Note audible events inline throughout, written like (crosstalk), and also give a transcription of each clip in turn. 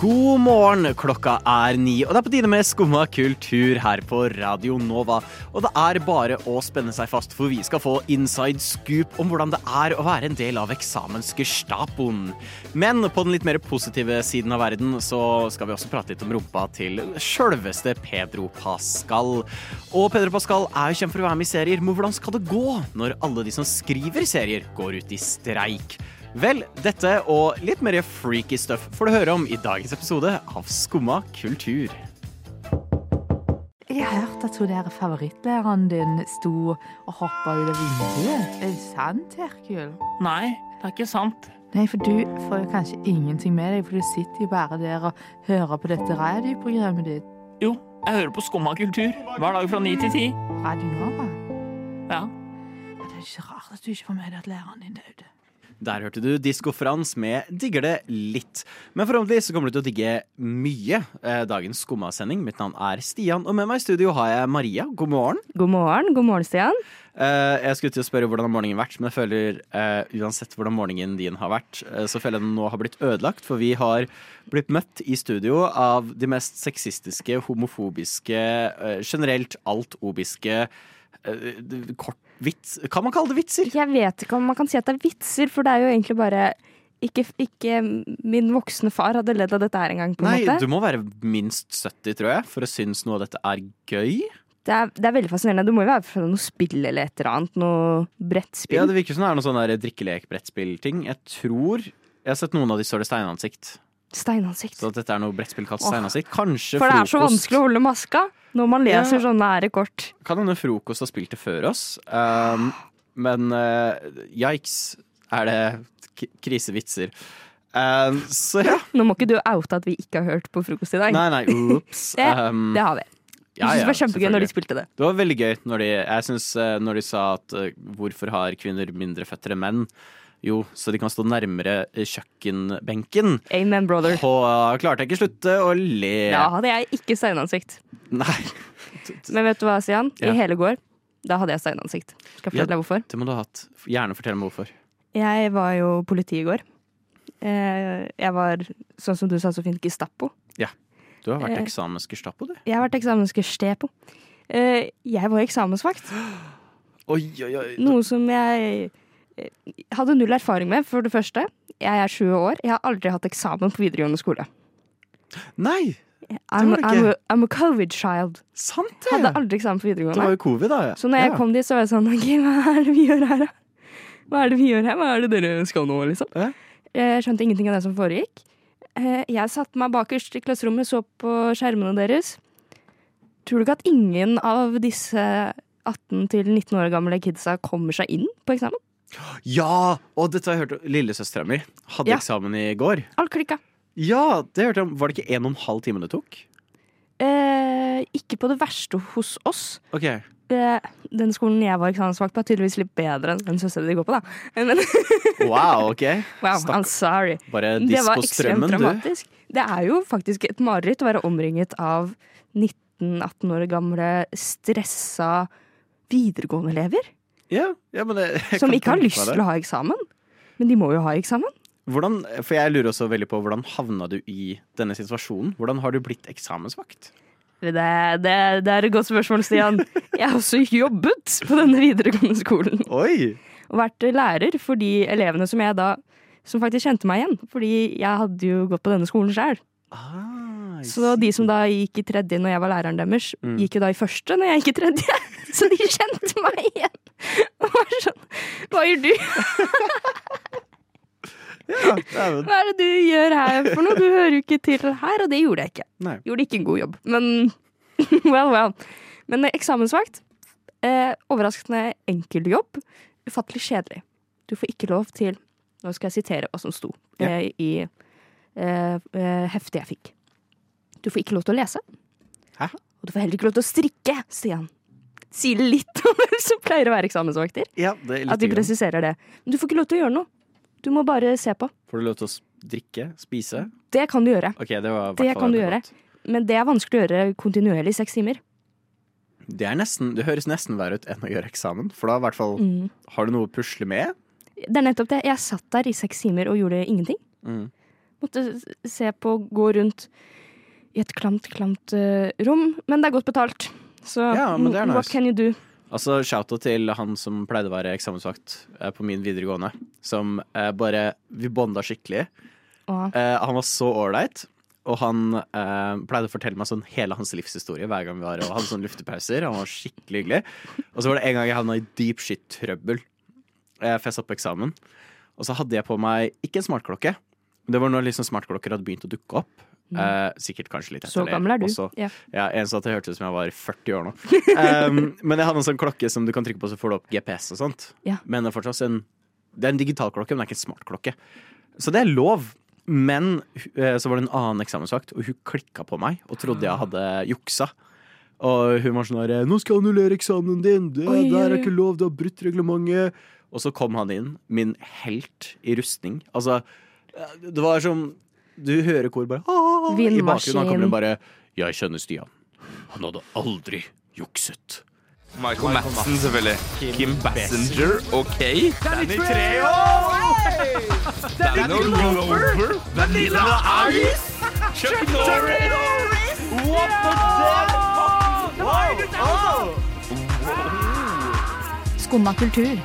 God morgen, klokka er ni, og det er på tide med Skumma kultur her på Radio Nova. Og det er bare å spenne seg fast, for vi skal få inside scoop om hvordan det er å være en del av eksamensgestapoen. Men på den litt mer positive siden av verden så skal vi også prate litt om rumpa til sjølveste Pedro Pascal. Og Pedro Pascal er jo kjent for å være med i serier, men hvordan skal det gå når alle de som skriver serier, går ut i streik? Vel, dette og litt mer freaky stuff får du høre om i dagens episode av Skumma kultur. Jeg hørte at hun der favorittlæreren din sto og hoppa ut av vinduet. Er det sant, Herkul? Nei, det er ikke sant. Nei, for du får jo kanskje ingenting med deg, for du sitter jo bare der og hører på dette radioprogrammet ditt. Jo, jeg hører på Skumma kultur hver dag fra ni til ti. Radio Nova. Ja. Ja, det er ikke rart at du ikke får med deg at læreren din døde. Der hørte du Disko Frans med 'Digger det litt'. Men forhåpentlig så kommer du til å digge mye eh, dagens Skumma-sending. Mitt navn er Stian, og med meg i studio har jeg Maria. God morgen. God morgen, god morgen, Stian. Eh, jeg skulle til å spørre hvordan har morgenen vært, men jeg føler eh, uansett hvordan morgenen din har vært, eh, så føler jeg den nå har blitt ødelagt, for vi har blitt møtt i studio av de mest sexistiske, homofobiske, eh, generelt altobiske eh, kort vits Kan man kalle det vitser? Jeg vet ikke om man kan si at det er vitser, for det er jo egentlig bare ikke, ikke min voksne far hadde ledd av dette her engang, på Nei, måte. du må være minst 70, tror jeg, for å synes noe av dette er gøy. Det er, det er veldig fascinerende. Du må jo være fra noe spill eller et eller annet. Noe brettspill. Ja, Det virker som det er noe sånn drikkelek-brettspillting. Jeg tror Jeg har sett noen av de står det steinansikt. Steinansikt. Så at dette er noe brettspill kalt steinansikt. Kanskje For det er så vanskelig å holde maska når man leser Ja. sånne nære kort. Kan hende frokost har spilt det før oss. Um, men uh, yikes, er det krisevitser. Um, så ja. Nå må ikke du oute at vi ikke har hørt på frokost i dag. Nei, nei, (laughs) ups. Det, Um, det har vi. Jeg ja, synes ja, det var kjempegøy når de spilte det. Det var veldig gøy når de, jeg synes, eh, når de sa at eh, hvorfor har kvinner mindre føtter enn menn? Jo, så de kan stå nærmere eh, kjøkkenbenken. Amen, brother. Og uh, klarte jeg ikke slutte å le. Da hadde jeg ikke steinansikt. Nei, Men vet du hva, Stian? Ja. I hele går, da hadde jeg steinansikt. Skal jeg fortelle deg hvorfor? det må du ha hatt. Gjerne fortell meg hvorfor. Jeg var jo politi i går. Eh, Jeg var, sånn som du sa så fint, Gestapo. Du har vært Eh. eksamensgestapo, du. Jeg har vært eksamensgestepo. Eh, Jeg var eksamensvakt, Oi, oi, oi. noe som jeg eh, hadde null erfaring med, for det første. Jeg er 20 år. Jeg har aldri hatt eksamen på videregående skole. Nei, I'm. I'm, a, I'm a covid child. sant det! Hadde aldri eksamen på videregående. Det var jo covid, da. ja. Så når jeg Ja. kom dit, så var jeg sånn OK, hva er det vi gjør her, da? Hva er det vi gjør her? Hva er det dere skal nå, liksom? Ja. Jeg skjønte ingenting av det som foregikk. Eh, Jeg satte meg bakerst i klasserommet, så på skjermene deres. Tror du ikke at ingen av disse 18 19 år gamle kidsa kommer seg inn på eksamen? ja! Og dette har jeg hørt Lillesøstera mi hadde Ja. eksamen i går. Alt klikka. Ja, det hørte jeg om. Var det ikke en og en halv time det tok? Eh, ikke på det verste hos oss. Ok. Eh, den skolen jeg var eksamensvakt på, er tydeligvis litt bedre enn den søstera di går på, da. Men, (laughs) Wow, ok. wow, Stakk- I'm sorry. Bare Det disk var på ekstremt strømmen, du. dramatisk. Det er jo faktisk et mareritt å være omringet av 19-18 år gamle stressa videregående-elever. Ja, ja, men det, Som ikke har lyst til å ha eksamen. Men de må jo ha eksamen. Hvordan, for jeg lurer også veldig på hvordan havna du i denne situasjonen? Hvordan har du blitt eksamensvakt? Det, det, det er et godt spørsmål, Stian. Jeg har også jobbet på denne videregående skolen. Oi! Og vært lærer for de elevene som jeg da som faktisk kjente meg igjen. Fordi jeg hadde jo gått på denne skolen sjøl. Ah, Så de som da gikk i tredje når jeg var læreren deres, Mm. gikk jo da i første når jeg gikk i tredje. (laughs) Så de kjente meg igjen. (laughs) Og var sånn Hva gjør du? (laughs) ja. Hva er det du gjør her for noe? Du hører jo ikke til her. Og det gjorde jeg ikke. Nei. Gjorde ikke en god jobb. Men (laughs) well, well. Men eksamensvakt. Eh, overraskende enkel jobb. Ufattelig kjedelig. Du får ikke lov til Nå skal jeg sitere hva som sto eh, i eh, eh, heftet jeg fikk. Du får ikke lov til å lese. Hæ? Og du får heller ikke lov til å strikke, Stian. Sier litt om hvem som pleier å være eksamensvakter. Ja, det er At de presiserer det. Men du får ikke lov til å gjøre noe. Du må bare se på. Får du lov til å drikke? Spise? Det kan du gjøre. Ok, det var Det kan du gjøre. Men det er vanskelig å gjøre kontinuerlig i seks timer. Det, er nesten, det høres nesten verre ut enn å gjøre eksamen, for da hvert fall Mm. har du noe å pusle med. Det er nettopp det. Jeg satt der i seks timer og gjorde ingenting. Mm. Måtte se på, gå rundt i et klamt, klamt uh, rom. Men det er godt betalt. Så Ja, men det er mm, what can you do? Altså, Shout-out til han som pleide å være eksamensvakt eh, på min videregående. Som eh, bare Vi bonda skikkelig. Eh, han var så ålreit. Og han eh, pleide å fortelle meg sånn hele hans livshistorie hver gang vi var og hadde sånne luftepauser. Han var skikkelig hyggelig. Og så var det en gang jeg havna i deep shit-trøbbel. Eh, jeg satt på eksamen. Og så hadde jeg på meg ikke en smartklokke. Det var når liksom smartklokker hadde begynt å dukke opp. Eh, sikkert kanskje litt etter så gammel er du. også. Ja. Ja, en sånn at det hørtes ut som jeg var 40 år nå. Um, (laughs) men jeg hadde en sånn klokke som du kan trykke på, så får du opp GPS og sånt. Ja. Men det er fortsatt en Det er en digital klokke, men det er ikke en smart klokke. Så det er lov. Men eh, så var det en annen eksamensvakt, og hun klikka på meg og trodde jeg hadde juksa. Og hun var sånn her 'Nå skal jeg annullere eksamen din! Det Oi, der er ikke lov, du har brutt reglementet!' Og så kom han inn, min helt i rustning. Altså, det var som Du hører kor bare «Ah», I bakgrunnen kommer det bare 'Jeg kjenner Stian. Han hadde aldri jukset'. Michael Madsen, selvfølgelig. Kim Bassinger, OK. Danny Treo! Danny Glover. Vanilla Ice. Chuck Norris. What the Skumma kultur.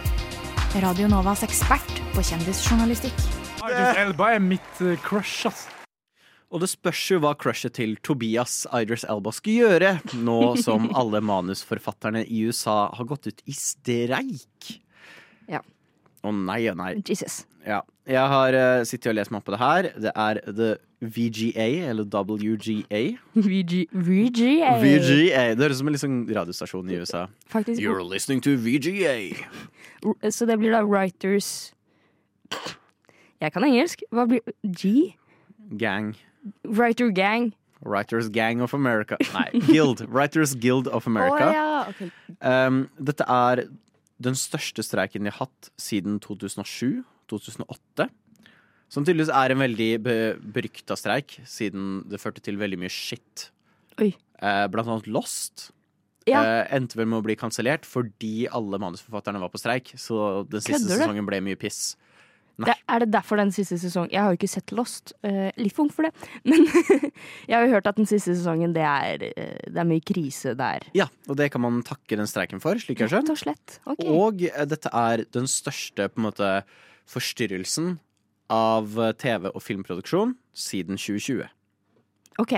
Radio Novas ekspert på kjendisjournalistikk. Idris Elba er mitt eh, crush, ass. Og det spørs jo hva crushet til Tobias Idris Elba skal gjøre, nå som (laughs) alle manusforfatterne i USA har gått ut i streik. Ja. Å nei og nei. Jesus. Ja. Jeg har uh, sittet og lest meg opp på det her. Det er The VGA, eller WGA. VG, VGA. VGA. Det høres ut som en sånn radiostasjon i USA. Faktisk. You're listening to VGA. Så det blir da Writers Jeg kan engelsk. Hva blir G? Gang. Writer Gang. Writers Gang of America. Nei, Guild. (laughs) Writers Guild of America. Oh, ja, ok. Um, dette er den største streiken de har hatt siden 2007-2008. Som tydeligvis er en veldig be berykta streik, siden det førte til veldig mye shit. Eh, blant annet Lost. Ja. Uh, endte vel med å bli kansellert fordi alle manusforfatterne var på streik. Så den siste Kødder sesongen ble mye piss. Det, er det derfor den siste sesongen Jeg har jo ikke sett Lost. Uh, litt for ung for det. (laughs) Men jeg har jo hørt at den siste sesongen, det er, eh, det er mye krise der. Ja, og det kan man takke den streiken for, slik jeg har Rett og slett. Ok. Og uh, dette er den største på en måte forstyrrelsen av TV- og filmproduksjon siden 2020. Ok,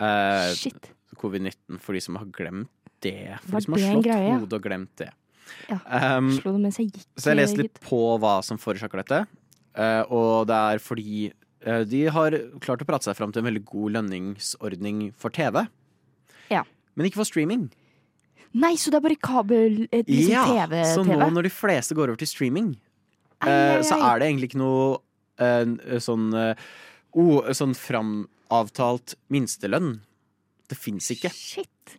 Uh, Shit. Covid-19, for de som har glemt det. For Var de som har slått hodet og glemt det. Ja. Um, Slo det mens jeg gikk. så jeg leste litt på hva som forårsaker dette. Uh, og det er fordi uh, de har klart å prate seg fram til en veldig god lønningsordning for TV. Ja. Men ikke for streaming. Nei, så det er bare kabel eh, liksom ja, TV? så nå når de fleste går over til streaming, Ai, ai, ai, så er det egentlig ikke noe sånn oh, sånn framavtalt minstelønn. Det fins ikke. Shit.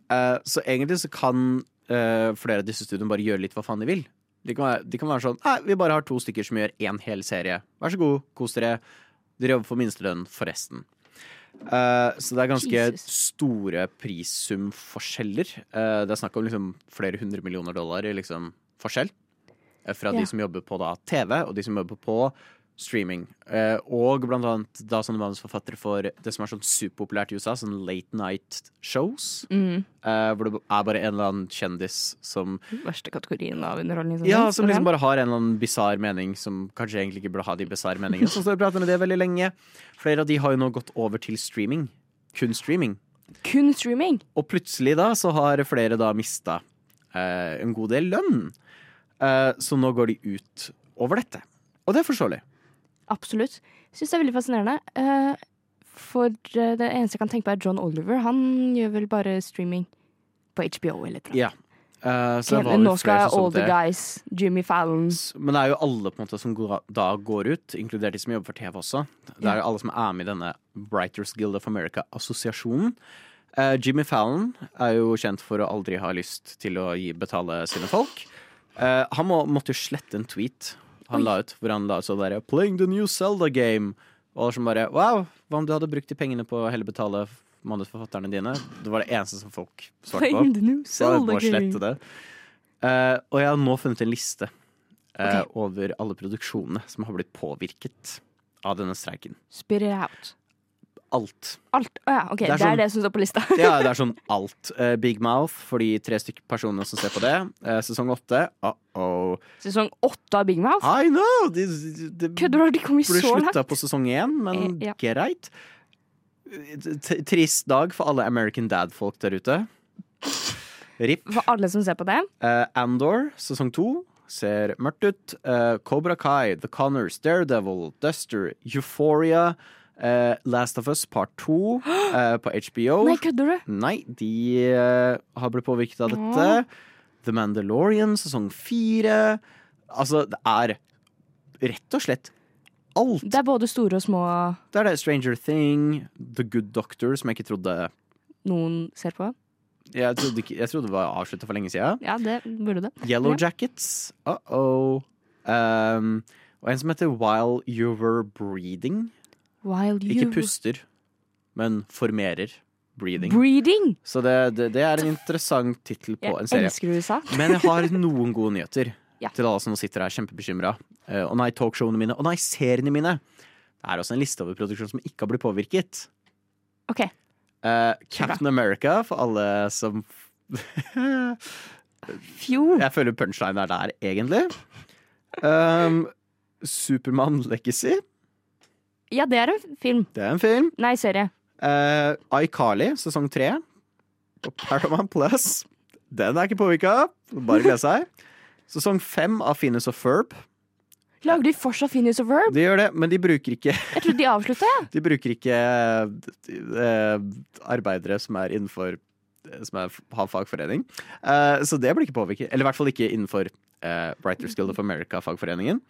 Så egentlig så kan eh, flere av disse studiene bare gjøre litt hva faen de vil. De kan være, de kan være sånn Nei, vi bare har to stykker som gjør én hel serie. Vær så god, kos dere. Dere jobber for minstelønn for resten. Eh, så det er ganske Jesus. store prissumforskjeller. Uh, det er snakk om liksom flere hundre millioner dollar i liksom forskjell. fra Ja. de som jobber på da, TV, og de som jobber på streaming. Eh, og blant annet da sånne manusforfattere for det som er sånn superpopulært i USA, sånn late night shows. Mm. eh, hvor det er bare en eller annen kjendis som Verste kategorien av underholdning. Ja, som liksom bare har en eller annen bisarr mening som kanskje egentlig ikke burde ha de bisarre meningene. Så har vi pratet med det veldig lenge. Flere av de har jo nå gått over til streaming. Kun streaming. Kun streaming. Og plutselig da så har flere da mista eh, en god del lønn. Eh, så nå går de ut over dette. Og det er forståelig. Absolutt. Syns det er veldig fascinerende. Uh, for eh, det eneste jeg kan tenke på, er John Oliver. Han gjør vel bare streaming på HBO eller noe. Yeah. Uh, Nå skal All the. Guys, Jimmy Fallon Men det er jo alle på en måte som går, da går ut, inkludert de som jobber for TV også. Det er jo alle som er med i denne Writers Guild of America-assosiasjonen. Uh, Jimmy Fallon er jo kjent for å aldri ha lyst til å gi, betale sine folk. Uh, han må, måtte jo slette en tweet han la ut, hvor han la ut sånn derre 'Playing the new Zelda game'. Og alle som bare Wow, hva om du hadde brukt de pengene på å heller betale manusforfatterne dine. Det var det eneste som folk svarte på. The new Zelda game. Uh. Og jeg har nå funnet en liste uh, okay. over alle produksjonene som har blitt påvirket av denne streiken. Spit it out. Alt. Alt. Å ja, OK. Det Det er er, sånn- det som står på lista. (laughs) Ja, det er (laughs) sånn alt. Uh, Big Mouth for de tre stykker personene som ser på det. Uh, sesong åtte. Uh-oh. Sesong åtte av Big Mouth. I know! Det, de, Kødder du? De kom jo burde slutta på sesong én, men Eh, ja. greit. T- Trist dag for alle American Dad-folk der ute. RIP. For alle som ser på det. Eh, Andor, sesong to, ser mørkt ut. Cobra Kai, The Connors, Daredevil, Duster, Euphoria, eh, Last of Us part 2 uh, på HBO. (gasps) Nei, kødder du? Nei, de uh, har blitt påvirket av dette. The Mandalorian, sesong fire. Altså, det er rett og slett alt. Det er både store og små Det er det Stranger Thing, The Good Doctor, som jeg ikke trodde noen ser på. Jeg trodde, jeg trodde det var avslutta for lenge siden. Ja, det burde det. Yellow Jackets. Uh-oh. Um, og en som heter While You Were Breathing. Ikke puster, men formerer breathing. Breeding! Så det, det, det er en interessant tittel på en Jeg serie. elsker USA. (laughs) Men jeg har noen gode nyheter Ja. til alle som sitter her kjempebekymra. Uh, og nei, talkshowene mine, og nei, seriene mine. Det er også en liste over produksjoner som ikke har blitt påvirket. OK. Uh, Captain America, for alle som (laughs) Fjo. Jeg føler punchline er der, egentlig. Um, Supermann Legacy. Ja, det er en film. Det er en film. Nei, serie. Uh, iCarly, sesong tre. På Paramount Plus. Den er ikke påvirka. Bare glede seg. Sesong fem av Finnes og Ferb. Lager de fortsatt Phineas og Ferb? De gjør det, men de bruker ikke Jeg trodde de avslutta, jeg. (laughs) De bruker ikke eh, arbeidere som er innenfor Som er, har fagforening. Uh, så det blir ikke påvirket. Eller i hvert fall ikke innenfor uh, Writers Guild of America-fagforeningen.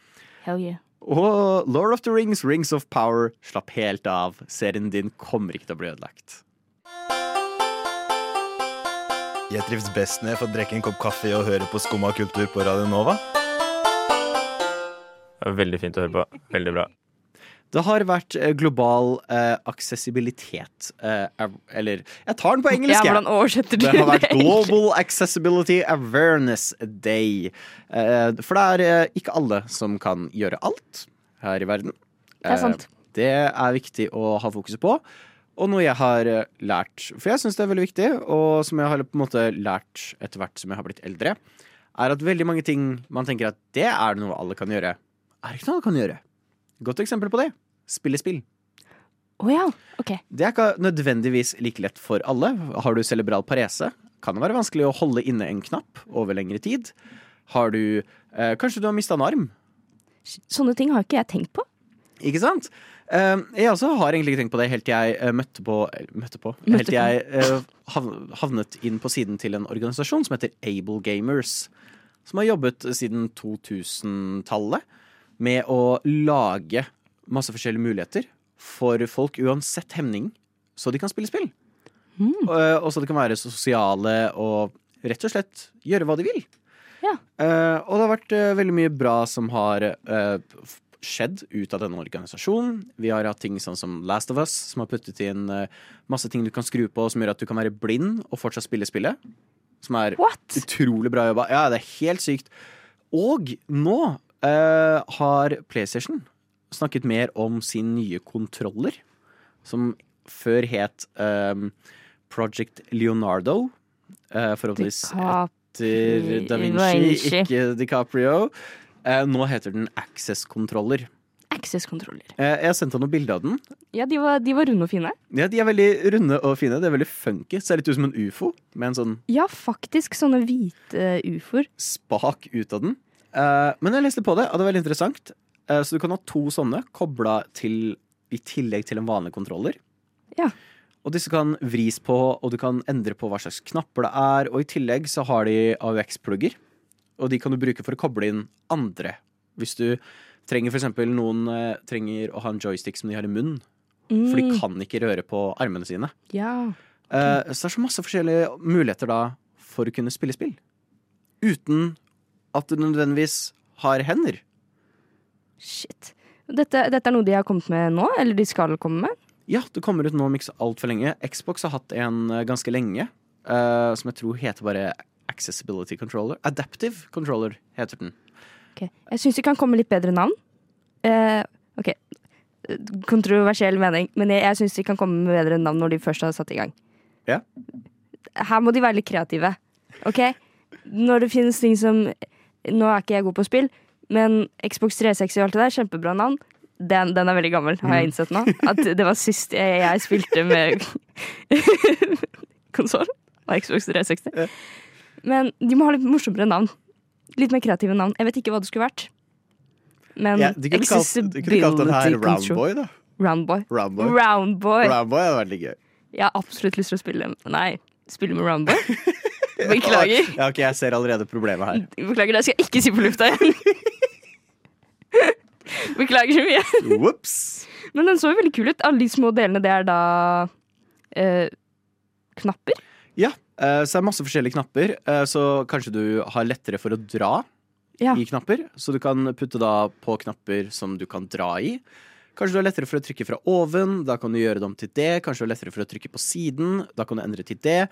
Hell yeah. Og Lord of the Rings, Rings of Power, slapp helt av. Serien din kommer ikke til å bli ødelagt. Jeg trives best når jeg får drikke en kopp kaffe og høre på Skumma kultur på Radio Nova. Veldig fint å høre på. Veldig bra. Det har vært eh, global uh, aksessibilitet uh, Eller jeg tar den på engelsk, Ja, jeg. hvordan oversetter du Det har vært? Global Accessibility Awareness Day. Uh, For det er ikke alle som kan gjøre alt her i verden. Det er sant. Det er viktig å ha fokuset på. Og noe jeg har lært, for jeg syns det er veldig viktig, og som jeg har på en måte lært etter hvert som jeg har blitt eldre, er at veldig mange ting man tenker at det er noe alle kan gjøre, er ikke noe alle kan gjøre. Godt eksempel på det. Spille spill. Å ja. OK. Det er ikke nødvendigvis like lett for alle. Har du cerebral parese, kan det være vanskelig å holde inne en knapp over lengre tid. Har du eh, Kanskje du har mista en arm? Sånne ting har ikke jeg tenkt på. Ikke sant? Eh, jeg også har egentlig ikke tenkt på det helt til jeg eh, møtte på, møtte på Helt til jeg eh, havnet inn på siden til en organisasjon som heter Able Gamers. Som har jobbet siden 2000-tallet med å lage masse forskjellige muligheter for folk uansett hemning, så de kan spille spill. Mm. og så de kan være sosiale og rett og slett gjøre hva de vil. Ja. Uh, og det har vært uh, veldig mye bra som har uh, skjedd ut av denne organisasjonen. Vi har hatt ting sånn som Last of Us, som har puttet inn masse ting du kan skru på som gjør at du kan være blind og fortsatt spille spillet. Som er What? utrolig bra jobba. Ja, det er helt sykt. Og nå har PlayStation snakket mer om sin nye kontroller, som før het um, Project Leonardo. Uh, forhåpentligvis etter Da Vinci, Vinci. ikke DiCaprio. Uh, nå heter den Access-kontroller. Access-kontroller. Uh, jeg sendte noen bilder av den. Ja, de var, de var runde og fine. Ja, De er veldig runde og fine. Det er veldig funky. Ser litt ut som en ufo med en sånn Ja, faktisk. Sånne hvite ufoer. spak ut av den. Uh, men jeg leste på det, og det var veldig interessant. Eh, så du kan ha to sånne kobla til i tillegg til en vanlig kontroller. Ja. Og disse kan vris på, og du kan endre på hva slags knapper det er. Og i tillegg så har de AUX-plugger, og de kan du bruke for å koble inn andre. Hvis du trenger eksempel noen eh, trenger å ha en joystick som de har i munnen, for de Mm. kan ikke røre på armene sine. Ja. Okay. så det er så masse forskjellige muligheter da for å kunne spille spill. Uten at du nødvendigvis har hender. Shit. Dette, dette er noe de har kommet med nå, eller de skal komme med? Ja, det kommer ut nå om ikke så altfor lenge. Xbox har hatt en eh, ganske lenge, uh, som jeg tror heter bare Accessibility Controller. Adaptive Controller heter den. Okay. Jeg syns det kan komme litt bedre navn. Uh, ok, kontroversiell mening, men jeg, jeg syns de kan komme med bedre navn når de først har satt i gang. Ja. Her må de være litt kreative. Ok? Når det finnes ting som Nå er ikke jeg god på spill, men Xbox 360 og alt det der, kjempebra navn. Den, den er veldig gammel, har jeg innsett nå. At det var sist jeg, jeg spilte med (laughs) konsoll. Og Xbox 360. Men de må ha litt morsommere navn. Litt mer kreative navn. Jeg vet ikke hva det skulle vært. Men Ja, du kunne kalt, den her Roundboy, da. Roundboy. Roundboy. Roundboy. Roundboy hadde vært litt gøy. Jeg har absolutt lyst til å spille Nei, spille med Roundboy. (laughs) (laughs) Beklager. (laughs) Ja, ok, Jeg ser allerede problemet her. Beklager, det skal jeg ikke si på lufta igjen. (laughs) Beklager så mye. Whoops. Men den så jo veldig kul ut. Alle de små delene, det er da eh, knapper. Ja, eh, så det er masse forskjellige knapper. eh, Så kanskje du har lettere for å dra Ja. i knapper. Så du kan putte da på knapper som du kan dra i. Kanskje du har lettere for å trykke fra oven. Da kan du gjøre det om til det. Kanskje du har lettere for å trykke på siden. Da kan du endre til det.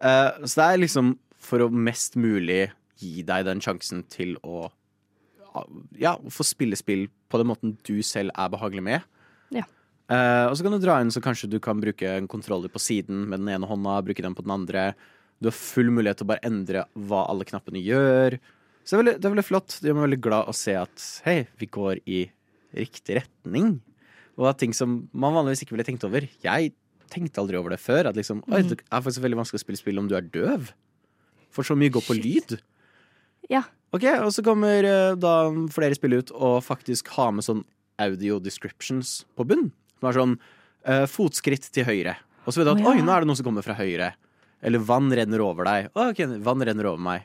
Eh, Så det er liksom for å mest mulig gi deg den sjansen til å ja, få spille spill på den måten du selv er behagelig med. Ja. Uh, og så kan du dra inn så kanskje du kan bruke en kontroller på siden med den ene hånda, bruke den på den andre. Du har full mulighet til å bare endre hva alle knappene gjør. Så det er veldig, det er veldig flott. Det gjør meg veldig glad å se at hei, vi går i riktig retning. Og at ting som man vanligvis ikke ville tenkt over. Jeg tenkte aldri over det før. At liksom, Mhm. det er faktisk veldig vanskelig å spille spill om du er døv. For så mye går på lyd. Ja. Ok, Og så kommer eh, da flere spill ut og faktisk har med sånn audio descriptions på bunn. Som er sånn uh, fotskritt til høyre. Og så vet du at oh, ja. oi, nå er det noen som kommer fra høyre. Eller vann renner over deg. Å, ok, vann renner over meg.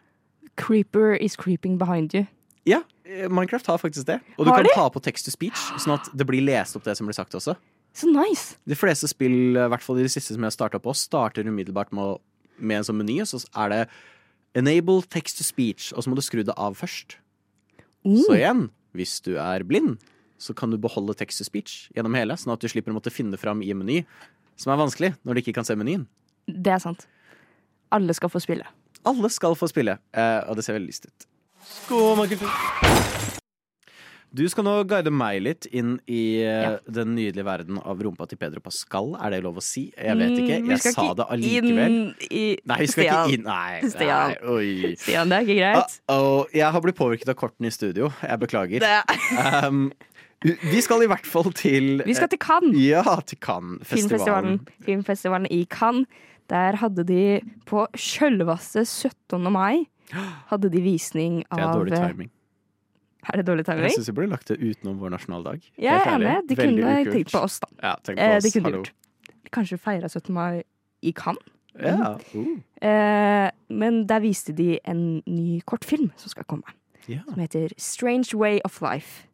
Creeper is creeping behind you. Ja, eh, Minecraft har faktisk det. Og du Har kan de? ta på text to speech, sånn at det blir lest opp det som blir sagt også. Så nice! De fleste spill, i hvert fall de siste som jeg har starta på, starter umiddelbart med, med en sånn meny, og så er det enable text to speech, og så må du skru det av først. Mm. Så igjen, hvis du er blind, så kan du beholde text to speech gjennom hele, sånn at du slipper å måtte finne fram i en meny, som er vanskelig når du ikke kan se menyen. Det er sant. Alle skal få spille. Alle skal få spille, eh, og det ser veldig lyst ut. Skål, Du skal nå guide meg litt inn i eh, Ja. den nydelige verden av rumpa til Pedro Pascal. Er det lov å si? Jeg vet ikke. Mm, Jeg sa ikke det allikevel. i Nei, vi skal Stian. ikke inn Nei, Stian. nei. Stian, det er ikke greit. Uh-oh, jeg har blitt påvirket av kortene i studio. Jeg beklager. Det Um, vi skal i hvert fall til (laughs) Vi skal til Cannes. Ja, til Cannes-festivalen. Filmfestivalen, filmfestivalen i Cannes. Der hadde de på sjølveste 17. mai (gasps) hadde de visning av Det er dårlig timing. Er det dårlig timing? Jeg syns vi burde lagt det utenom vår nasjonaldag. Jeg er enig. De Veldig kunne ukult. tenkt på oss, da. Ja, tenk på Eh, oss. de kunne Hallo. gjort. Kanskje feira 17. mai i Cannes. Ja. Uh. Eh, men der viste de en ny kortfilm som skal komme. Ja. Som heter Strange Way of Life.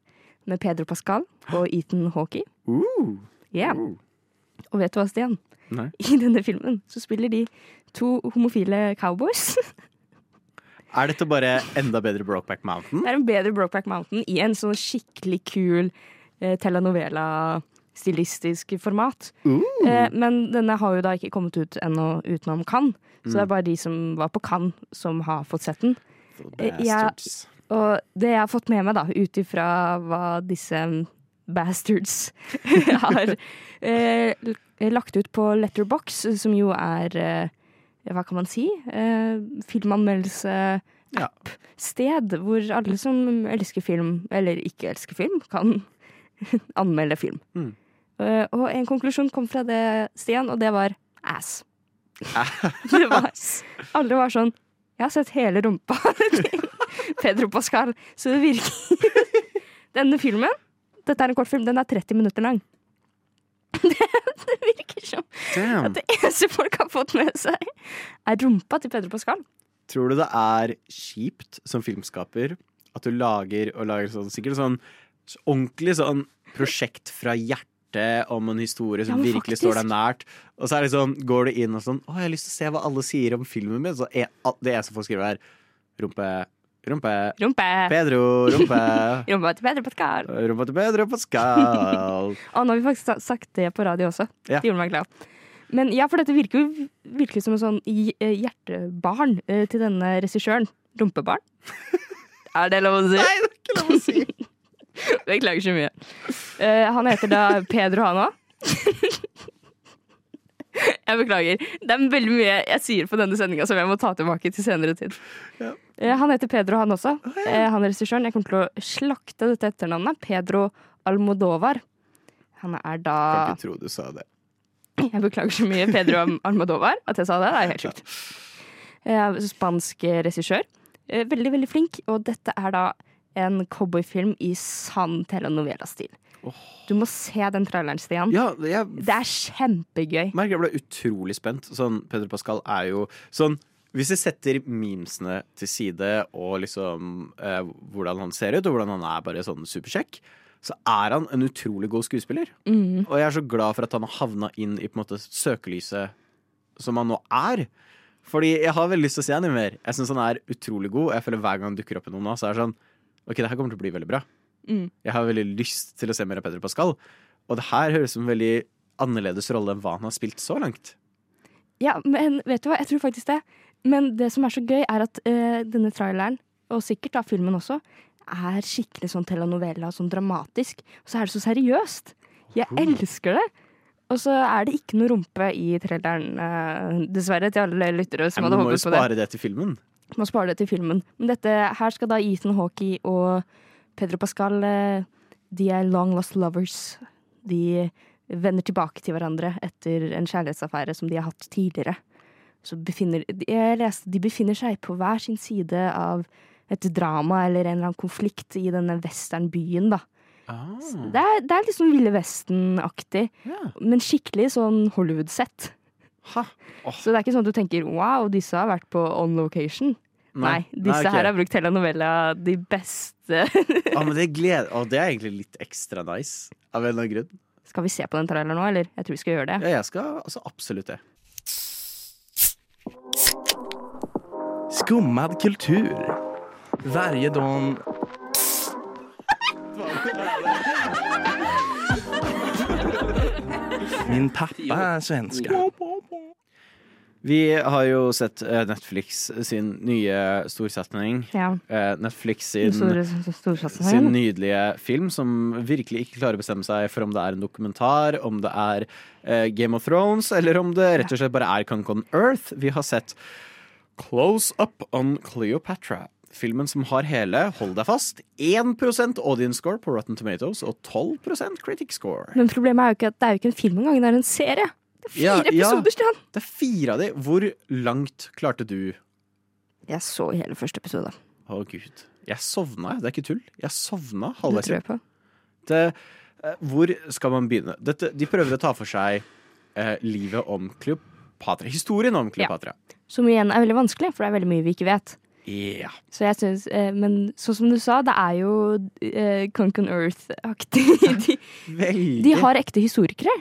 Med Pedro Pascal og Ethan Hawkey. Uh. Yeah. Uh. Og vet du hva, Stian? Nei. I denne filmen så spiller de to homofile cowboys. (laughs) Er dette bare enda bedre Brokeback Mountain? Det er en bedre Brokeback Mountain i en sånn skikkelig kul eh, telenovela-stilistisk format. Uh. Eh, men denne har jo da ikke kommet ut ennå utenom Cannes. Så det er Mm. bare de som var på Cannes, som har fått sett den. Eh, Bastards. og det jeg har fått med meg, da, ut ifra hva disse bastards (laughs) har (laughs) eh, lagt ut på Letterbox, som jo er eh, Hva kan man si? Eh, filmanmeldelse-app-sted, hvor alle som elsker film, eller ikke elsker film, kan (laughs) anmelde film. Mm. Uh, og en konklusjon kom fra det, Stian, og det var ass. (laughs) det var, alle var sånn Jeg har sett hele rumpa (laughs) til Pedro Pascal, så det virker Denne filmen, dette er en kortfilm, den er 30 minutter lang. (laughs) Det, det virker som Damn. at det eneste folk har fått med seg, er rumpa til Pedro Pascal. Tror du det er kjipt som filmskaper at du lager og lager sånn sikkert sånn så ordentlig sånn prosjekt fra hjertet om en historie som Ja, virkelig står deg nært, og så sånn, går du inn og sånn Å, jeg har lyst til å se hva alle sier om filmen min. Så det eneste folk skriver, er rumpe Rumpe. Rumpe. Pedro, rumpe. (laughs) Rumpa til Pedro Pascal. Rumpa til Pedro Pascal. (laughs) Å, nå har vi faktisk sagt det på radio også. Ja. Det gjorde meg glad. Men ja, for dette virker jo virkelig som en sånn eh, hjertebarn eh, til denne regissøren. Rumpebarn? (laughs) er det lov å si? Nei, det er ikke lov å si. Beklager så mye. Uh, han heter da Pedro, han òg. (laughs) Jeg beklager. Det er veldig mye jeg sier på denne sendinga som jeg må ta tilbake til senere tid. Ja. Han heter Pedro, han også. Eh, Han er regissøren. Jeg kommer til å slakte dette etternavnet. Pedro Almodovar. Han er da Kan ikke tro du sa det. (laughs) Jeg beklager så mye, Pedro Almodovar, at jeg sa det. Det er helt sjukt. Eh, Spansk regissør. Eh, Veldig, veldig flink. Og dette er da en cowboyfilm i sann telenovela-stil. Du må se den traileren, Stian. Ja, jeg Det er kjempegøy. merker jeg ble utrolig spent. Sånn, Pedro Pascal er jo sånn Hvis vi setter memesene til side og liksom eh, hvordan han ser ut, og hvordan han er bare sånn superkjekk, så er han en utrolig god skuespiller. Mm. Og jeg er så glad for at han har havna inn i på en måte søkelyset som han nå er. Fordi jeg har veldig lyst til å se han i mer. Jeg syns han er utrolig god. og Jeg føler Hver gang han dukker opp i noen nå, så er det sånn OK, det her kommer til å bli veldig bra. Mm. Jeg har veldig lyst til å se mer av Pedro Pascal. Og det her høres ut som en veldig annerledes rolle enn hva han har spilt så langt. Ja, men vet du hva, jeg tror faktisk det. Men det som er så gøy, er at eh, denne traileren, og sikkert da filmen også, er skikkelig sånn telenovela, sånn dramatisk. Og så er det så seriøst. Jeg elsker det. Og så er det ikke noe rumpe i traileren, eh, dessverre, til alle lyttere som Nei, hadde må jo håpet på det. spare det til filmen. Må spare det til filmen. Men dette, her skal da Ethan Hawkey og Pedro Pascal eh, De er long lost lovers. De vender tilbake til hverandre etter en kjærlighetsaffære som de har hatt tidligere. Så befinner, jeg leste de befinner seg på hver sin side av et drama eller en eller annen konflikt i denne westernbyen, da. Ah. Det er, det er liksom Ville Vesten-aktig, men skikkelig sånn Hollywood-sett. Så det er ikke sånn at du tenker wow, disse har vært på on location. Nei, disse Nei, ok. her har brukt telenovella de beste. Ja, men det, gleder, og det er egentlig litt ekstra nice, av en eller annen grunn. Skal vi se på den traileren nå, eller? Jeg tror vi skal gjøre det. Ja, jeg skal altså absolutt det. Skummad kultur. Vergedån. Min pappa er svenska. Vi har jo sett eh, Netflix sin nye storsetning. Ja. Eh, Netflix sin, store sin nydelige film som virkelig ikke klarer å bestemme seg for om det er en dokumentar, om det er eh, Game of Thrones, eller om det rett og slett bare er Conk on Earth. Vi har sett Close Up on Cleopatra. Filmen som har hele, hold deg fast, 1% audience score på Rotten Tomatoes og 12% critic score. Men problemet er jo ikke at det er jo ikke en film engang, det er en serie. Det er fire Ja, ja. episoder, Stian! Det er fire av de. Hvor langt klarte du? Jeg så hele første episode. Å, gud. Jeg sovna, jeg. Det er ikke tull. Jeg sovna Det tror jeg på. Det, eh, hvor skal man begynne? Dette, de prøver å ta for seg eh, livet om Kleopatra. Historien om Kleopatra. Som igjen er veldig vanskelig, for det er veldig mye vi ikke vet. Ja. Så jeg synes, eh, Men sånn som du sa, det er jo eh, Conk on Earth-aktig. (laughs) De, (laughs) de har ekte historikere.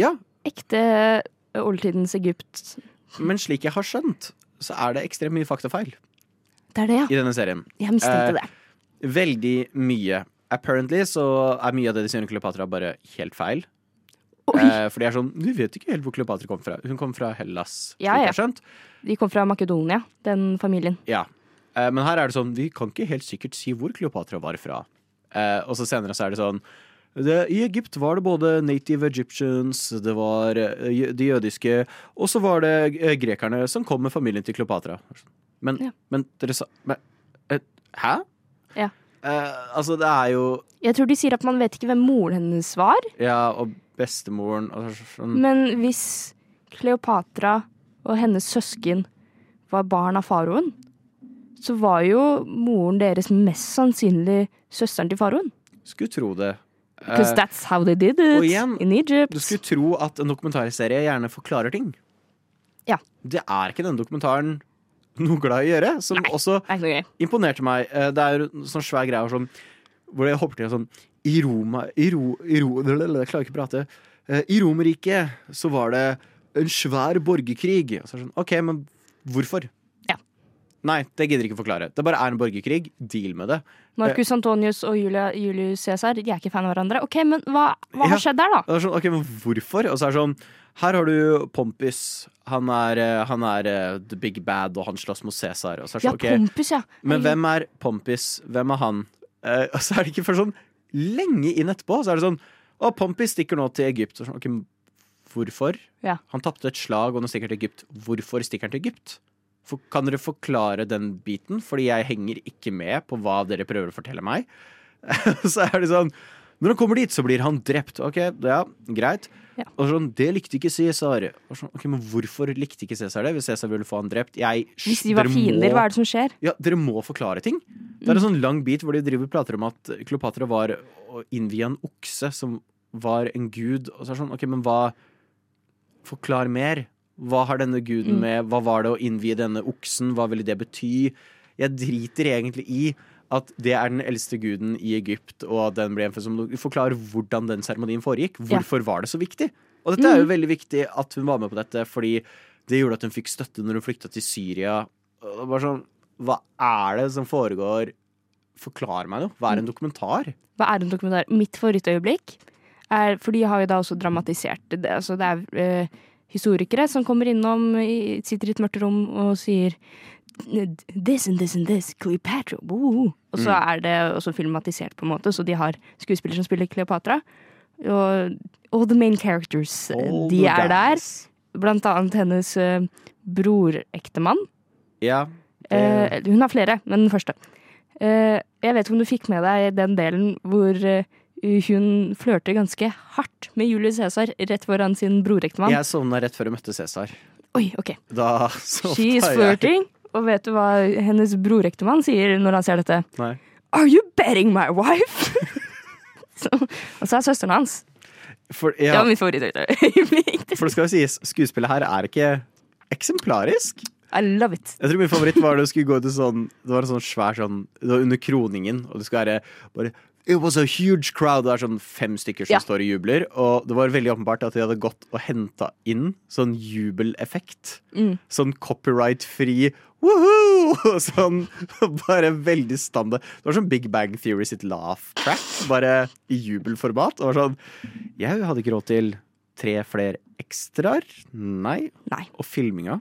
Ja, Ekte oldtidens Egypt. men slik jeg har skjønt, så er det ekstremt mye faktafeil Det er det, ja. i denne serien. Jeg mistenkte Eh, det. Veldig mye. Apparently så er mye av det de sier om Kleopatra bare helt feil. Eh, for de er sånn Du vet ikke helt hvor Kleopatra kom fra. Hun kom fra Hellas, Ja, ja. De kom fra Makedonia, den familien. Ja. Eh, men her er det sånn Vi kan ikke helt sikkert si hvor Kleopatra var fra. Eh, og så senere så er det sånn det, I Egypt var det både native Egyptians, det var eh, de jødiske, og så var det eh, grekerne som kom med familien til Kleopatra. Men, Ja. men dere sa men, eh, Hæ? Ja. Eh, altså, det er jo Jeg tror de sier at man vet ikke hvem moren hennes var, Ja, og bestemoren og sånn. men hvis Kleopatra og hennes søsken var barn av faroen, så var jo moren deres mest sannsynlig søsteren til faroen. Skulle tro det. Because Eh, that's how they did it igjen, in Egypt. Du skulle tro at en dokumentarserie gjerne forklarer ting. Ja. Det er ikke denne dokumentaren noe glad i å gjøre, som også noe gøy. imponerte meg. Eh, Det er sånn svær greie sånn, hvor jeg hopper til sånn I Roma I, Ro, i Ro, Jeg klarer ikke å prate. Eh, I Romerriket så var det en svær borgerkrig. Og så er det sånn, OK, men hvorfor? Ja. Nei, det gidder ikke forklare. Det bare er en borgerkrig. Deal med det. Marcus Antonius og Julia, Julius Cæsar de er ikke fan av hverandre. Ok, Men hva, hva Ja. har skjedd der, da? Det er sånn, ok, men hvorfor? Og så er det sånn Her har du Pompis. Han er, eh, han er eh, the big bad, og han slåss mot Cæsar. Og så det Ja, okay, Pompus, ja. Men hvem er Pompis? Hvem er han? Eh, og så er det ikke før sånn lenge inn etterpå. Så er det sånn Å, Pompis stikker nå til Egypt. Og sånn, ok, hvorfor? Ja. Han tapte et slag, og nå stikker han til Egypt. Hvorfor stikker han til Egypt? For, kan dere forklare den biten? Fordi jeg henger ikke med på hva dere prøver å fortelle meg. (laughs) så er det sånn Når han kommer dit, så blir han drept. Ok, ja, greit. Ja. Og sånn, Det likte ikke Cæsar. Sånn, ok, men hvorfor likte ikke Cæsar det? Hvis Cæsar ville få han drept? Jeg, Hvis de var fiender, må- hva er det som skjer? ja, dere må forklare ting. Det er en sånn lang bit hvor de driver prater om at Kleopatra var å innvie en okse som var en gud. Og så er det sånn, ok, men hva Forklar mer. Hva har denne guden Mm. med? Hva var det å innvie denne oksen? Hva ville det bety? Jeg driter egentlig i at det er den eldste guden i Egypt, og at den ble en som Forklar hvordan den seremonien foregikk. Ja. Hvorfor var det så viktig? Og dette er jo Mhm. veldig viktig at hun var med på dette, fordi det gjorde at hun fikk støtte når hun flykta til Syria. Bare det var sånn, Hva er det som foregår? Forklar meg noe. Hva er en dokumentar? Hva er en dokumentar? Mitt favorittøyeblikk er For de har jo da også dramatisert det. Altså, det er eh, historikere som kommer innom, sitter i et mørkt rom og sier This and this and this, Cleopatra. woo." Og så Mm. er det også filmatisert, på en måte, så de har skuespillere som spiller Cleopatra. Og all the main characters, eh, All de er der. Blant annet hennes uh, brorektemann. Ja. Eh, hun har flere, men den første. Uh, jeg vet ikke om du fikk med deg den delen hvor hun flørter ganske hardt med Julius Cæsar rett foran sin brorektemann. Jeg sovna rett før jeg møtte Cæsar. Oi, ok. Da sovna She is flirting. Og vet du hva hennes brorektemann sier når han ser dette? Nei. Are you betting my wife? (laughs) så, og så er søsteren hans. For, Det var mitt favorittøyeblikk. (laughs) for det skal jo sies, skuespillet her er ikke eksemplarisk. I love it. Jeg tror min favoritt var det skulle gå til sånn Det var en sånn svær sånn Det var under kroningen, og det skulle være bare It was a huge crowd. Det er sånn fem stykker som Ja. står og jubler. Og det var veldig åpenbart at de hadde gått og henta inn sånn jubeleffekt. Mm. Sånn copyright-fri woohoo! (laughs) Sånn bare veldig standard. Det var sånn Big Bang Theory sitt laugh track, bare i jubelformat. Det var sånn Jeg hadde ikke råd til tre flere ekstraer. Nei. Nei. Og filminga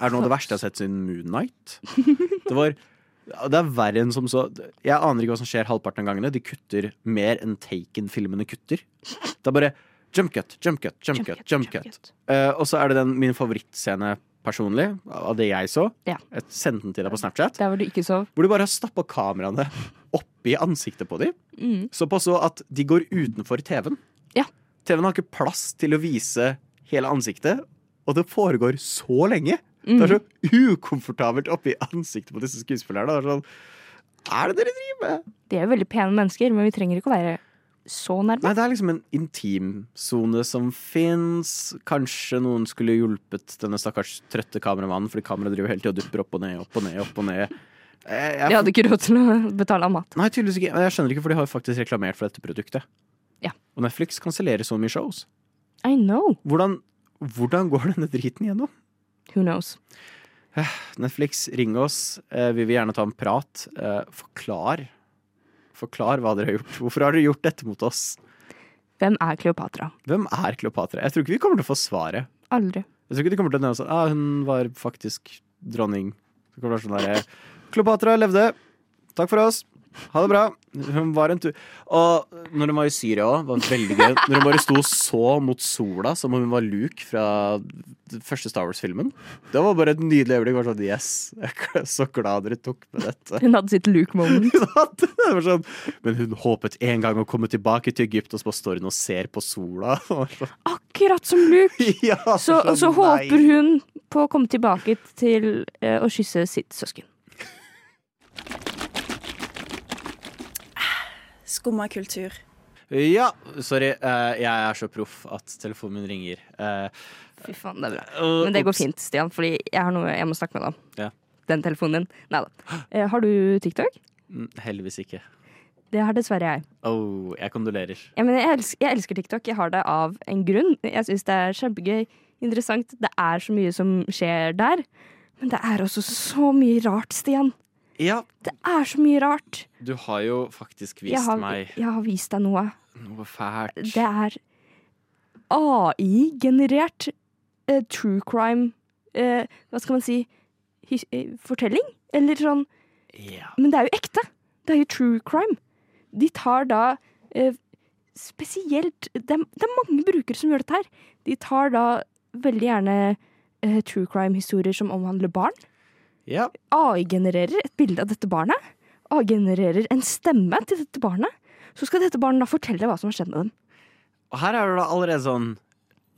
er noe av det verste jeg har sett siden Moonnight. (laughs) Det var det er verre enn som så. Jeg aner ikke hva som skjer halvparten av gangene. De kutter mer enn Taken-filmene kutter. Det er bare jump cut, jump cut, jump cut. jump cut. Uh, og så er det den min favorittscene personlig, av det jeg så. Ja. Jeg sendte den til deg på Snapchat. Der hvor du ikke sov. Hvor du bare har stappa kameraene oppi ansiktet på dem. Mm. Såpass så at de går utenfor TV-en. Ja. TV-en har ikke plass til å vise hele ansiktet, og det foregår så lenge. Mm. Det er så ukomfortabelt oppi ansiktet på disse skuespillerne. Det er sånn er det dere driver med? De er jo veldig pene mennesker, men vi trenger ikke å være så nærme. Nei, det er liksom en intimsone som fins. Kanskje noen skulle hjulpet denne stakkars trøtte kameramannen, fordi kameraet driver hele tida og dupper opp og ned, opp og ned, opp og ned. Jeg, jeg, De hadde ikke råd til å betale av mat. Nei, tydeligvis ikke. Jeg skjønner ikke, for de har jo faktisk reklamert for dette produktet. Ja. Og Netflix kansellerer så mye shows. I know. Hvordan, hvordan går denne driten gjennom? Who knows? Netflix, ring oss. Eh, vi vil gjerne ta en prat. Eh, forklar. Forklar hva dere har gjort. Hvorfor har dere gjort dette mot oss? Hvem er Kleopatra? Hvem er Kleopatra? Jeg tror ikke vi kommer til å få svaret. Aldri. Jeg tror ikke de kommer til å nevne sånn ah, Hun var faktisk dronning. Det kommer til å være sånn der, Kleopatra levde. Takk for oss. Ha det bra. Hun var en tur Og når hun var i Syria òg, var det veldig gøy. Når hun bare sto og så mot sola som om hun var Luke fra første Star Wars-filmen. Det var bare et nydelig øyeblikk. Bare sånn, yes, jeg er så glad dere tok med dette. Hun hadde sitt Luke-moment. Sånn, men hun håpet en gang å komme tilbake til Egypt, og så bare står hun og ser på sola. (laughs) Sånn, Akkurat som Luke! ja, Så, så, så håper hun på å komme tilbake til eh, å kysse sitt søsken. Skumma kultur. Ja, sorry. eh, jeg er så proff at telefonen min ringer. Eh, Fy faen, det er bra. Men det går fint, Stian, fordi jeg har noe jeg må snakke med deg om. Ja. Den telefonen din. Nei da. (gasps) Eh, har du TikTok? Mm, Heldigvis ikke. Det har dessverre jeg. Oh, jeg kondolerer. Ja, men jeg, elsker, jeg elsker TikTok. Jeg har det av en grunn. Jeg syns det er kjempegøy, interessant. Det er så mye som skjer der. Men det er også så mye rart, Stian. Ja, Det er så mye rart. du har jo faktisk vist Jeg har, meg jeg har vist deg noe. noe fælt. Det er AI-generert uh, true crime uh, Hva skal man si his eh, Fortelling? Eller sånn Ja. Men det er jo ekte. Det er jo true crime. De tar da eh, spesielt det er, det er mange brukere som gjør dette her. De tar da veldig gjerne eh, true crime-historier som omhandler barn. Ja. AI-genererer et bilde av dette barnet. AI-genererer en stemme til dette barnet. Så skal dette barnet da fortelle hva som har skjedd med dem. Og her er det da allerede sånn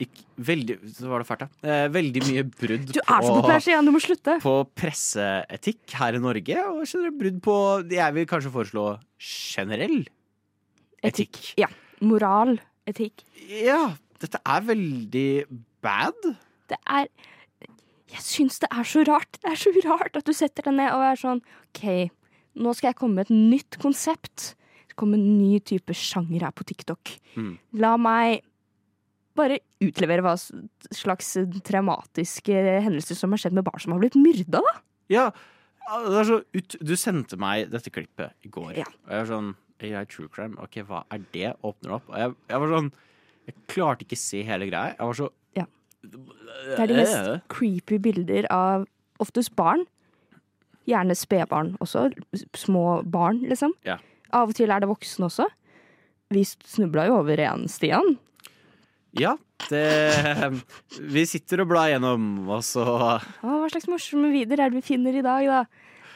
ikke, veldig, Så var det fælt, ja. Eh, veldig mye brudd Du er så populær, igjen, Du må slutte. på presseetikk her i Norge. Og generelt brudd på Jeg vil kanskje foreslå generell etikk. Ja. Moral. Etikk. Ja, dette er veldig bad. Det er Jeg syns det er så rart. Det er så rart at du setter deg ned og er sånn OK, nå skal jeg komme med et nytt konsept. Det kommer en ny type sjanger her på TikTok. Mm. La meg bare utlevere hva slags traumatiske hendelser som har skjedd med barn som har blitt myrda, da. Ja, er ut, Du sendte meg dette klippet i går. Ja. Og jeg var sånn AI True Crime, ok, hva er det? Åpner opp. Og jeg, jeg var sånn Jeg klarte ikke se hele greia. Jeg var så. Det er de mest creepy bilder av oftest barn. Gjerne spedbarn også. Små barn, liksom. Ja. Av og til er det voksne også. Vi snubla jo over en, Stian. Ja, det Vi sitter og blar gjennom, og så hva slags morsomme videoer er det vi finner i dag, da?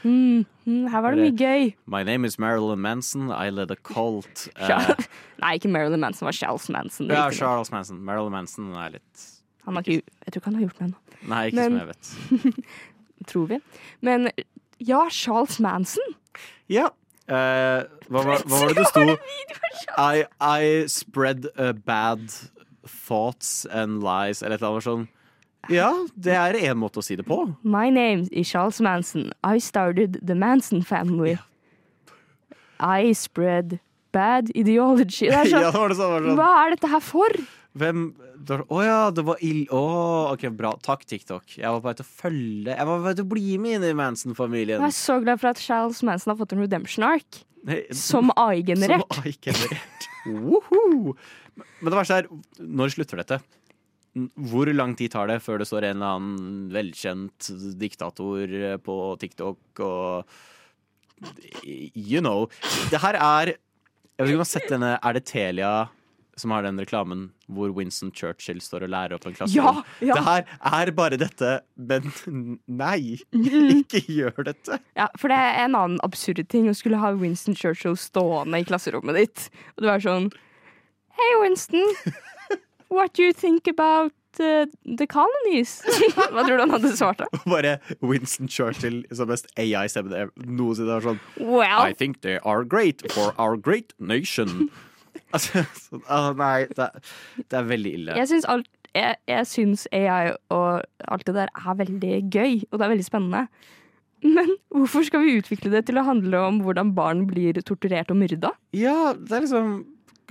Mm, mm, her var det mye gøy. My name is Marilyn Manson. I led a cult. Uh, (laughs) Nei, ikke Marilyn Manson, det var Charles Manson. Ja. Charles Manson. Marilyn Manson er litt Han har ikke, jeg tror ikke han har gjort det ennå. Nei, ikke Men- som jeg vet. (laughs) Tror vi. Men ja, Charles Manson. Ja. Eh, hva, var, hva var det det sto? I, I spread uh, bad thoughts and lies, eller et eller annet sånn. Ja, det er én måte å si det på. My name is Charles Manson. I started the Manson family. I spread bad ideology. Det er (laughs) sånn, ja, det var det. Sånn. Hva er dette her for? Hvem Å ja, det var ild... Å, OK, bra. Takk, TikTok. Jeg var på vei til å følge Jeg var på vei til å bli med inn i Manson-familien. Jeg er så glad for at Charles Manson har fått en redemption ark. Som AI-generert. Som AI-generert. Men det verste er, når slutter dette? Hvor lang tid tar det før det står en eller annen velkjent diktator på TikTok og You know. Det her er Jeg vet ikke om du har sett denne Er det Telia som har den reklamen hvor Winston Churchill står og lærer opp en klasserom? Ja, ja. Det her er bare dette, men (laughs) nei. Ikke gjør dette. Ja, for det er en annen absurd ting å skulle ha Winston Churchill stående i klasserommet ditt. Og du er sånn Hei, Winston. What do you think about uh, the colonies? (laughs) Hva tror du han hadde svart da? (laughs) Bare Winston Churchill som mest AI-stemme noensinne var sånn Well. I think they are great for our great nation. (laughs) altså, sånn, å nei, det, det er veldig ille. Jeg syns alt jeg, jeg syns AI og alt det der er veldig gøy, og det er veldig spennende. Men hvorfor skal vi utvikle det til å handle om hvordan barn blir torturert og myrda? Ja, det er liksom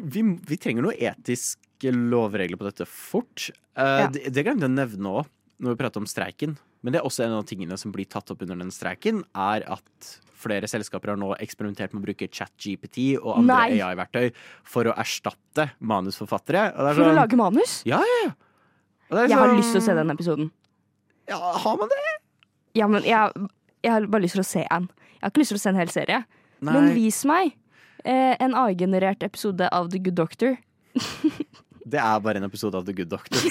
Vi, vi trenger noen etiske lovregler på dette fort. Uh, Ja. Det, det glemte jeg å nevne òg når vi prater om streiken. Men det er også en av tingene som blir tatt opp under den streiken, er at flere selskaper har nå eksperimentert med å bruke ChatGPT og andre AI-verktøy for å erstatte manusforfattere. Er For å sånn- lage manus? Ja, ja, ja. Og det er Jeg har sånn- lyst til å se den episoden. Ja, har man det? Ja, men jeg, jeg har bare lyst til å se en. Jeg har ikke lyst til å se en hel serie. Nei. Men vis meg eh, en AI-generert episode av The Good Doctor. (laughs) Det er bare en episode av The Good Doctor.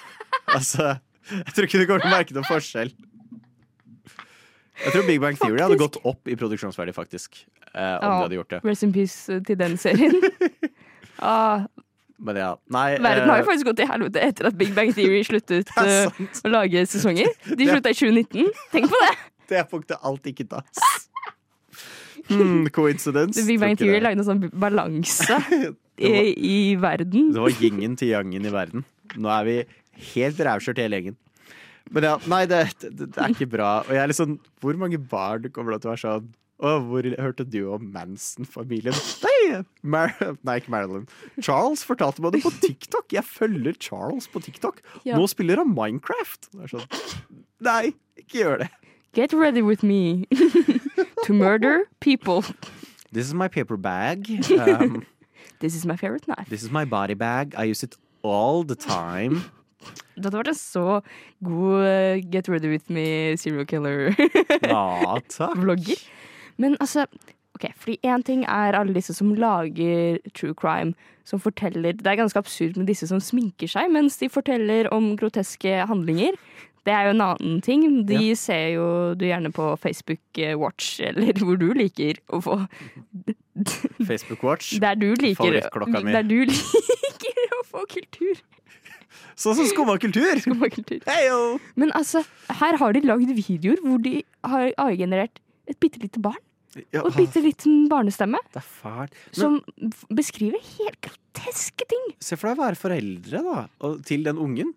(laughs) altså, jeg tror ikke du kommer til å merke noen forskjell. Jeg tror Big Bang Theory hadde gått opp i produksjonsverdi, faktisk. Eh, om Ja, de hadde gjort det. Rest in peace eh, til den serien. (laughs) ah, Men ja, nei verden har eh, jo faktisk gått til helvete etter at Big Bang Theory sluttet (laughs) eh, å lage sesonger. De (laughs) slutta i 2019. Tenk på det! Det punktet alt ikke tas. Hmm, coincidence? The Big Bang Theory lagde en sånn balanse i, i verden. Det var gingen til yangen i verden. Nå er vi helt rævkjørt hele gjengen. Men ja, nei, det, det, det er ikke bra. Og jeg er litt sånn Hvor mange barn kommer til å være sånn å, hvor hørte du om Manson-familien? Nei, Mar nei, ikke Marilyn. Charles fortalte meg det på TikTok. Jeg følger Charles på TikTok. Ja. Nå spiller han Minecraft. Det er sånn Nei, ikke gjør det. Get ready with me (laughs) to murder people. This is my paper bag. (laughs) Um, This is my favorite knife. this is my body bag. I use it all the time. Dette vært en så god uh, Get ready with me serial killer. Ja. (laughs) Men altså, ok, fordi én ting er alle disse som lager true crime, som forteller Det er ganske absurd med disse som sminker seg mens de forteller om groteske handlinger. Det er jo en annen ting. De ser jo du gjerne på Facebook eh, Watch, eller hvor du liker å få (laughs) Facebook Watch. Der du liker, Favorittklokka mi. der du (laughs) liker å få kultur. Sånn som Skumma kultur! (laughs) kultur. Heyo! Men altså, her har de lagd videoer hvor de har AI-generert et bitte lite barn. Ja, Og et bitte liten barnestemme. Det er fælt. Som beskriver helt groteske ting. se for deg å være foreldre da, til den ungen.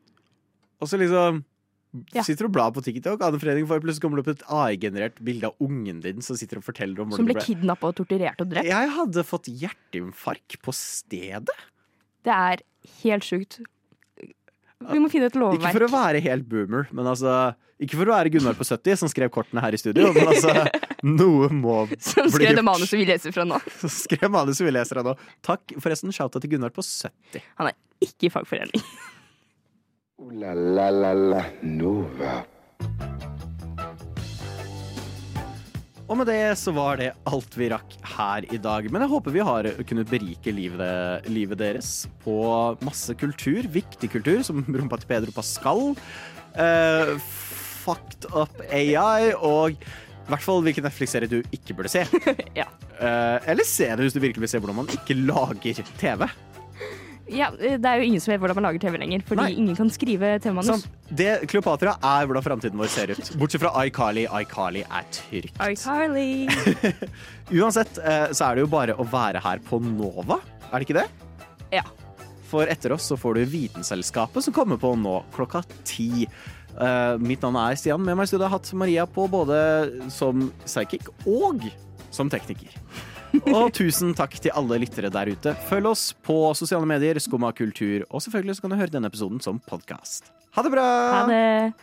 Og så liksom Ja. sitter og blar på TikTok, Anne Fredning får plutselig kommer det opp et AI-generert bilde av ungen din som sitter og forteller om Som ble ble. kidnappa og torturert og drept. Jeg hadde fått hjerteinfarkt på stedet. Det er helt sjukt. Vi må finne et lovverk. Ikke for å være helt boomer, men altså Ikke for å være Gunnar på 70 som skrev kortene her i studio, men altså (laughs) Noe må Som bli skrev det manuset vi leser fra nå. (laughs) Som skrev manuset vi leser av nå. Takk, forresten. Shouta til Gunnar på 70. Han er ikke i fagforening. Ooh la la la la Nova. Og med det så var det alt vi rakk her i dag. Men jeg håper vi har kunnet berike livet, livet deres på masse kultur. Viktig kultur, som rumpa til Pedro Pascal. Uh, fucked up AI og i hvert fall hvilken Netflix-serie du ikke burde se. (laughs) ja. uh, eller se det hvis du virkelig vil se hvordan man ikke lager TV. Ja, det er jo ingen som vet hvordan man lager TV lenger, fordi Nei. ingen kan skrive TV-manus. Sånn, det Kleopatra er hvordan framtiden vår ser ut. Bortsett fra iCarly. iCarly er trygt. iCarly. (laughs) Uansett eh, så er det jo bare å være her på Nova, er det ikke det? Ja. For etter oss så får du Vitenselskapet som kommer på nå klokka ti. Uh, mitt navn er Stian. Med meg i studio har jeg hatt Maria på både som psychic og som tekniker. Og tusen takk til alle lyttere der ute. Følg oss på sosiale medier, Skumma kultur, og selvfølgelig så kan du høre denne episoden som podkast. Ha det bra! Ha det.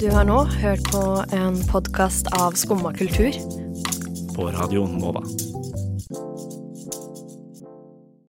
Du har nå hørt på en podkast av Skumma kultur. På Radio Nova.